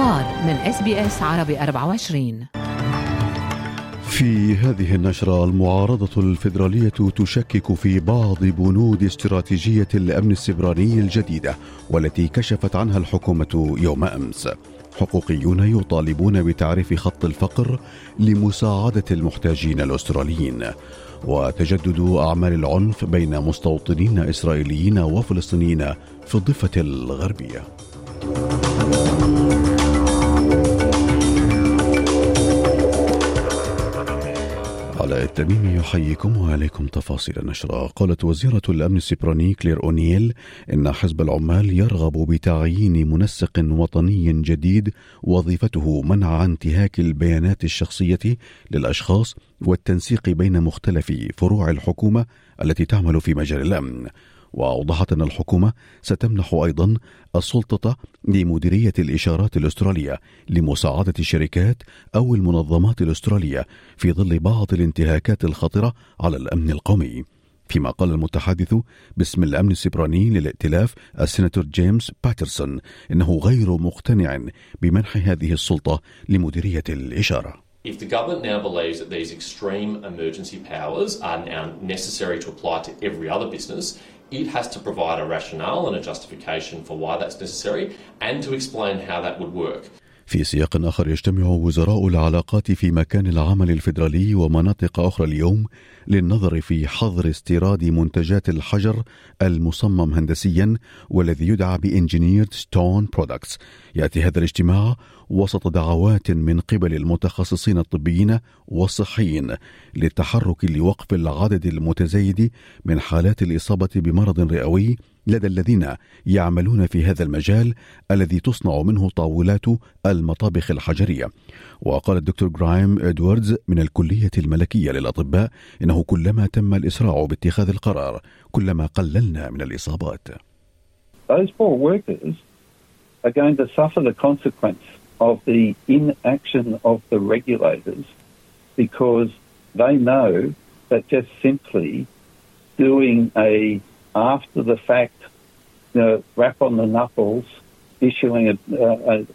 الأخبار من SBS عربي 24 في هذه النشرة المعارضة الفيدرالية تشكك في بعض بنود استراتيجية الأمن السيبراني الجديدة والتي كشفت عنها الحكومة يوم أمس. حقوقيون يطالبون بتعريف خط الفقر لمساعدة المحتاجين الأستراليين. وتجدد أعمال العنف بين مستوطنين إسرائيليين وفلسطينيين في الضفة الغربية. علاء التميمي يحييكم وعليكم تفاصيل النشرة. قالت وزيرة الأمن السيبراني كلير أونيل إن حزب العمال يرغب بتعيين منسق وطني جديد وظيفته منع انتهاك البيانات الشخصية للأشخاص والتنسيق بين مختلف فروع الحكومة التي تعمل في مجال الأمن. وأوضحت أن الحكومة ستمنح أيضا السلطة لمديرية الإشارات الأسترالية لمساعدة الشركات أو المنظمات الأسترالية في ظل بعض الانتهاكات الخطرة على الأمن القومي. فيما قال المتحدث باسم الأمن السبراني للائتلاف السيناتور جيمس باترسون إنه غير مقتنع بمنح هذه السلطة لمديرية الإشارة. If the government now believes that these extreme emergency powers are now necessary to apply to every other business, it has to provide a rationale and a justification for why that's necessary and to explain how that would work. في سياق آخر يجتمع وزراء العلاقات في مكان العمل الفيدرالي ومناطق أخرى اليوم للنظر في حظر استيراد منتجات الحجر المصمم هندسيا والذي يدعى ب engineered stone products يأتي هذا الاجتماع وسط دعوات من قبل المتخصصين الطبيين والصحيين للتحرك لوقف العدد المتزايد من حالات الإصابة بمرض رئوي لدى الذين يعملون في هذا المجال الذي تصنع منه طاولات المطابخ الحجرية. وقال الدكتور جرايم إدواردز من الكلية الملكية للأطباء إنه كلما تم الإسراع باتخاذ القرار كلما قللنا من الإصابات. Those poor workers are going to suffer the consequence of the inaction of the regulators because they know that just simply doing a after the fact you know, rap on the knuckles, issuing a, a, an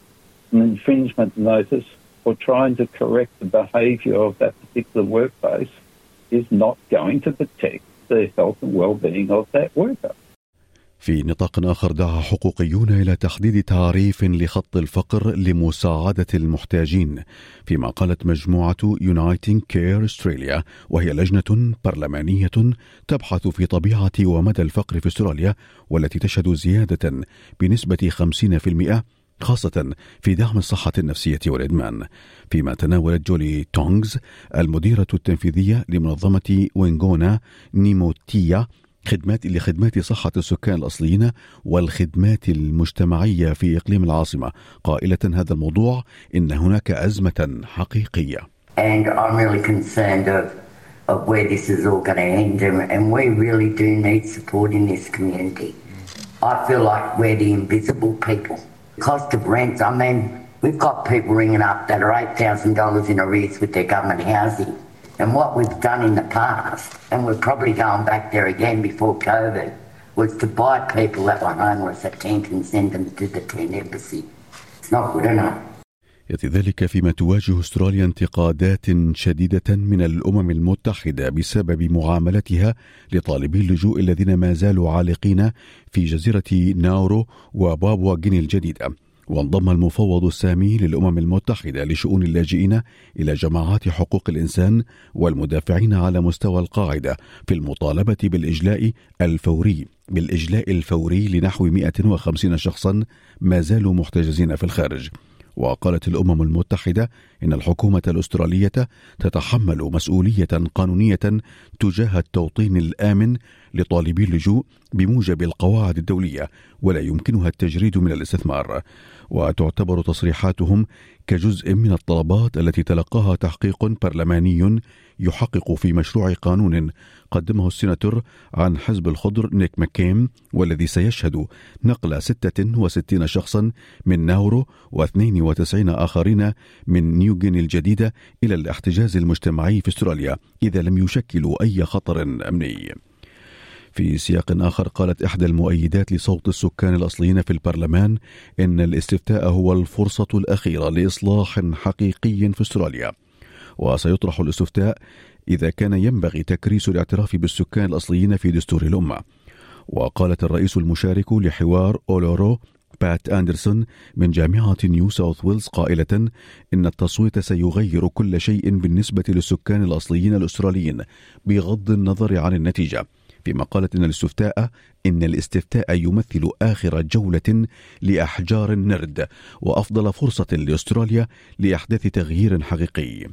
infringement notice or trying to correct the behaviour of that particular workplace is not going to protect the health and well-being of that worker. في نطاق آخر دعا حقوقيون إلى تحديد تعريف لخط الفقر لمساعدة المحتاجين فيما قالت مجموعة يونايتنج كير استراليا وهي لجنة برلمانية تبحث في طبيعة ومدى الفقر في أستراليا والتي تشهد زيادة بنسبة 50% خاصة في دعم الصحة النفسية والإدمان. فيما تناولت جولي تونغز المديرة التنفيذية لمنظمة وينونغا نيموتيا خدمات لخدمات صحة السكان الأصليين والخدمات المجتمعية في إقليم العاصمة قائلة هذا الموضوع إن هناك أزمة حقيقية And I'm really concerned of, of where this is all going to end and, we really do need support in this community. I feel like we're the invisible people. Cost of rent, I mean, we've got people ringing up that are $8,000 in arrears with their government housing. And what we've done in the past, and we're probably going back there again before COVID, was to buy people that were homeless a tent and send them to the tent embassy. It's not good enough. يأتي ذلك فيما تواجه استراليا انتقادات شديدة من الأمم المتحدة بسبب معاملتها لطالبي اللجوء الذين ما زالوا عالقين في جزيرة ناورو وبابوا غيني الجديدة وانضم المفوض السامي للأمم المتحدة لشؤون اللاجئين إلى جماعات حقوق الإنسان والمدافعين على مستوى القاعدة في المطالبة بالإجلاء الفوري بالإجلاء الفوري لنحو 150 شخصا ما زالوا محتجزين في الخارج. وقالت الأمم المتحدة إن الحكومة الأسترالية تتحمل مسؤولية قانونية تجاه التوطين الآمن لطالبي اللجوء بموجب القواعد الدولية ولا يمكنها التجريد من الاستثمار. وتعتبر تصريحاتهم كجزء من الطلبات التي تلقاها تحقيق برلماني يحقق في مشروع قانون. قدمه السيناتور عن حزب الخضر نيك ماكيم والذي سيشهد نقل 66 شخصا من ناورو و92 آخرين من نيوغيني الجديدة إلى الاحتجاز المجتمعي في أستراليا إذا لم يشكلوا أي خطر أمني. في سياق آخر قالت إحدى المؤيدات لصوت السكان الأصليين في البرلمان إن الاستفتاء هو الفرصة الأخيرة لإصلاح حقيقي في أستراليا وسيطرح الاستفتاء إذا كان ينبغي تكريس الاعتراف بالسكان الأصليين في دستور الأمة وقالت الرئيس المشارك لحوار أولورو بات أندرسون من جامعة نيو ساوث ويلز قائلة إن التصويت سيغير كل شيء بالنسبة للسكان الأصليين الأستراليين بغض النظر عن النتيجة فيما قالت إن الاستفتاء إن الاستفتاء يمثل آخر جولة لأحجار النرد وأفضل فرصة لأستراليا لإحداث تغيير حقيقي.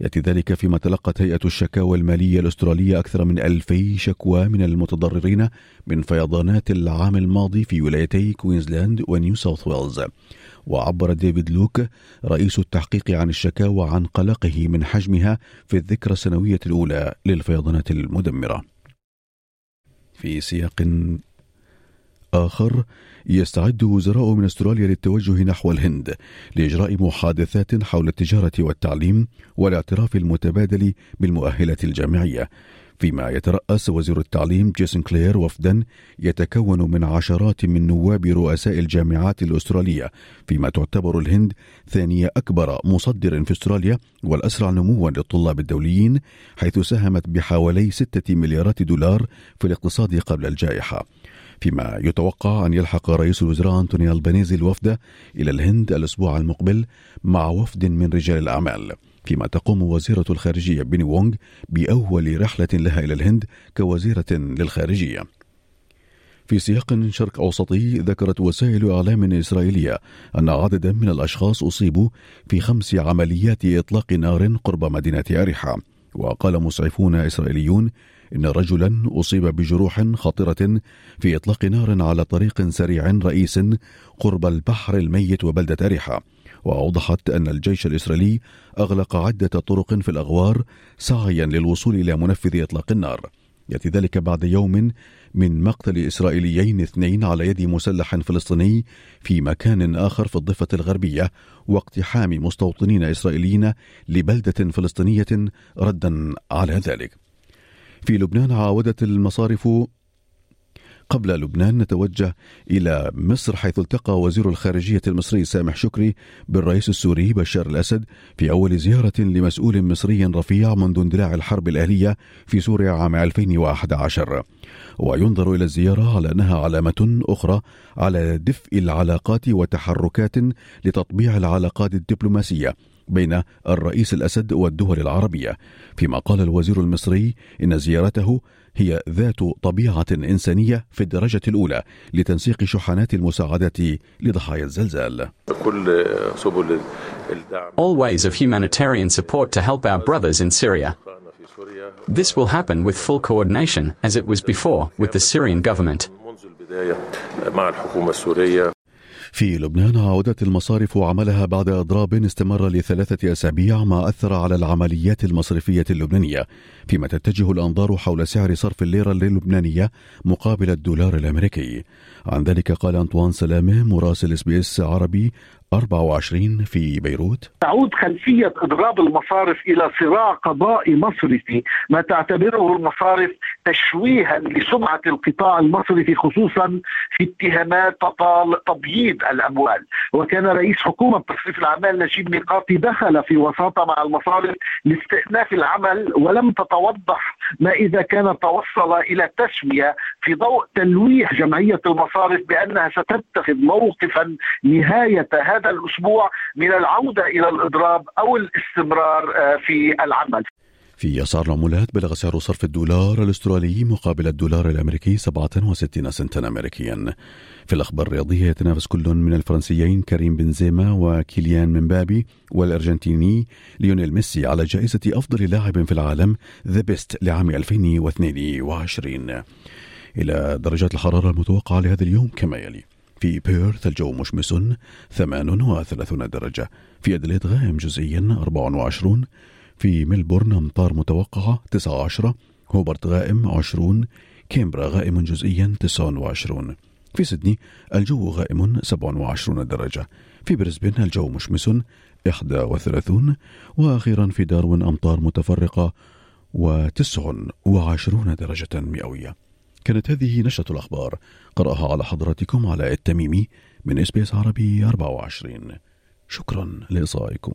يأتي ذلك فيما تلقت هيئة الشكاوى المالية الأسترالية أكثر من ألفي شكوى من المتضررين من فيضانات العام الماضي في ولايتي كوينزلاند ونيو ساوث ويلز. وعبر ديفيد لوك رئيس التحقيق عن الشكاوى عن قلقه من حجمها في الذكرى السنوية الأولى للفيضانات المدمرة. في سياق آخر يستعد وزراء من أستراليا للتوجه نحو الهند لإجراء محادثات حول التجارة والتعليم والاعتراف المتبادل بالمؤهلات الجامعية. فيما يترأس وزير التعليم جيسون كلير وفدا يتكون من عشرات من نواب رؤساء الجامعات الأسترالية فيما تعتبر الهند ثاني أكبر مصدر في أستراليا والأسرع نموا للطلاب الدوليين حيث ساهمت بحوالي ستة مليارات دولار في الاقتصاد قبل الجائحة. فيما يتوقع أن يلحق رئيس الوزراء أنتوني البانيزي الوفد إلى الهند الأسبوع المقبل مع وفد من رجال الأعمال فيما تقوم وزيرة الخارجية بيني وونغ بأول رحلة لها إلى الهند كوزيرة للخارجية. في سياق شرق أوسطي ذكرت وسائل إعلام إسرائيلية أن عددا من الأشخاص أصيبوا في خمس عمليات إطلاق نار قرب مدينة أريحة وقال مسعفون إسرائيليون إن رجلا أصيب بجروح خطرة في إطلاق نار على طريق سريع رئيس قرب البحر الميت وبلدة أريحة. وأوضحت أن الجيش الإسرائيلي أغلق عدة طرق في الأغوار سعيا للوصول إلى منفذ إطلاق النار. يأتي ذلك بعد يوم من مقتل إسرائيليين اثنين على يد مسلح فلسطيني في مكان آخر في الضفة الغربية واقتحام مستوطنين إسرائيليين لبلدة فلسطينية ردا على ذلك. في لبنان عاودت المصارف قبل لبنان نتوجه إلى مصر حيث التقى وزير الخارجية المصري سامح شكري بالرئيس السوري بشار الأسد في أول زيارة لمسؤول مصري رفيع منذ اندلاع الحرب الأهلية في سوريا عام 2011 وينظر إلى الزيارة على أنها علامة أخرى على دفء العلاقات وتحركات لتطبيع العلاقات الدبلوماسية. بين الرئيس الأسد والدول العربية فيما قال الوزير المصري إن زيارته هي ذات طبيعة إنسانية في الدرجة الأولى لتنسيق شحنات المساعدات لضحايا الزلزال كل سبل الدعم all ways of humanitarian support to help our brothers in Syria. This will happen with full coordination, as it was before with the Syrian government. في لبنان عودت المصارف عملها بعد إضراب استمر لثلاثة أسابيع ما أثر على العمليات المصرفية اللبنانية فيما تتجه الأنظار حول سعر صرف الليرة اللبنانية مقابل الدولار الأمريكي. عن ذلك قال أنطوان سلامة مراسل SBS عربي 24 في بيروت. تعود خلفية إضراب المصارف إلى صراع قضائي مصرفي ما تعتبره المصارف تشويها لسمعة القطاع المصرفي خصوصا في اتهامات تطال تبييض الأموال. وكان رئيس حكومة تصريف الأعمال نجيب ميقاتي دخل في وساطة مع المصارف لاستئناف العمل ولم تتوضح ما إذا كان توصل إلى تسوية في ضوء تلويح جمعية المصارف بأنها ستتخذ موقفا نهاية هذا الأسبوع من العودة إلى الإضراب أو الاستمرار آه، في العمل. في أسعار العملات بلغ سعر صرف الدولار الأسترالي مقابل الدولار الأمريكي 67 سنتا أمريكيا. في الأخبار الرياضية يتنافس كل من الفرنسيين كريم بنزيما وكيليان مبابي والأرجنتيني ليونيل ميسي على جائزة أفضل لاعب في العالم The Best لعام 2022 إلى درجات الحرارة المتوقعة لهذا اليوم كما يلي. في بيرث الجو مشمس 38 درجة. في أدليد غائم جزئيا 24 في ملبورن أمطار متوقعة 19 هوبرت غائم 20 كامبرا غائم جزئيا 29 في سيدني الجو غائم 27 درجة. في بريسبن الجو مشمس 31 وأخيرا في داروين أمطار متفرقة و29 درجة مئوية. كانت هذه نشرة الأخبار. قرأها على حضراتكم علاء التميمي من SBS عربي 24 شكرا لإصغائكم.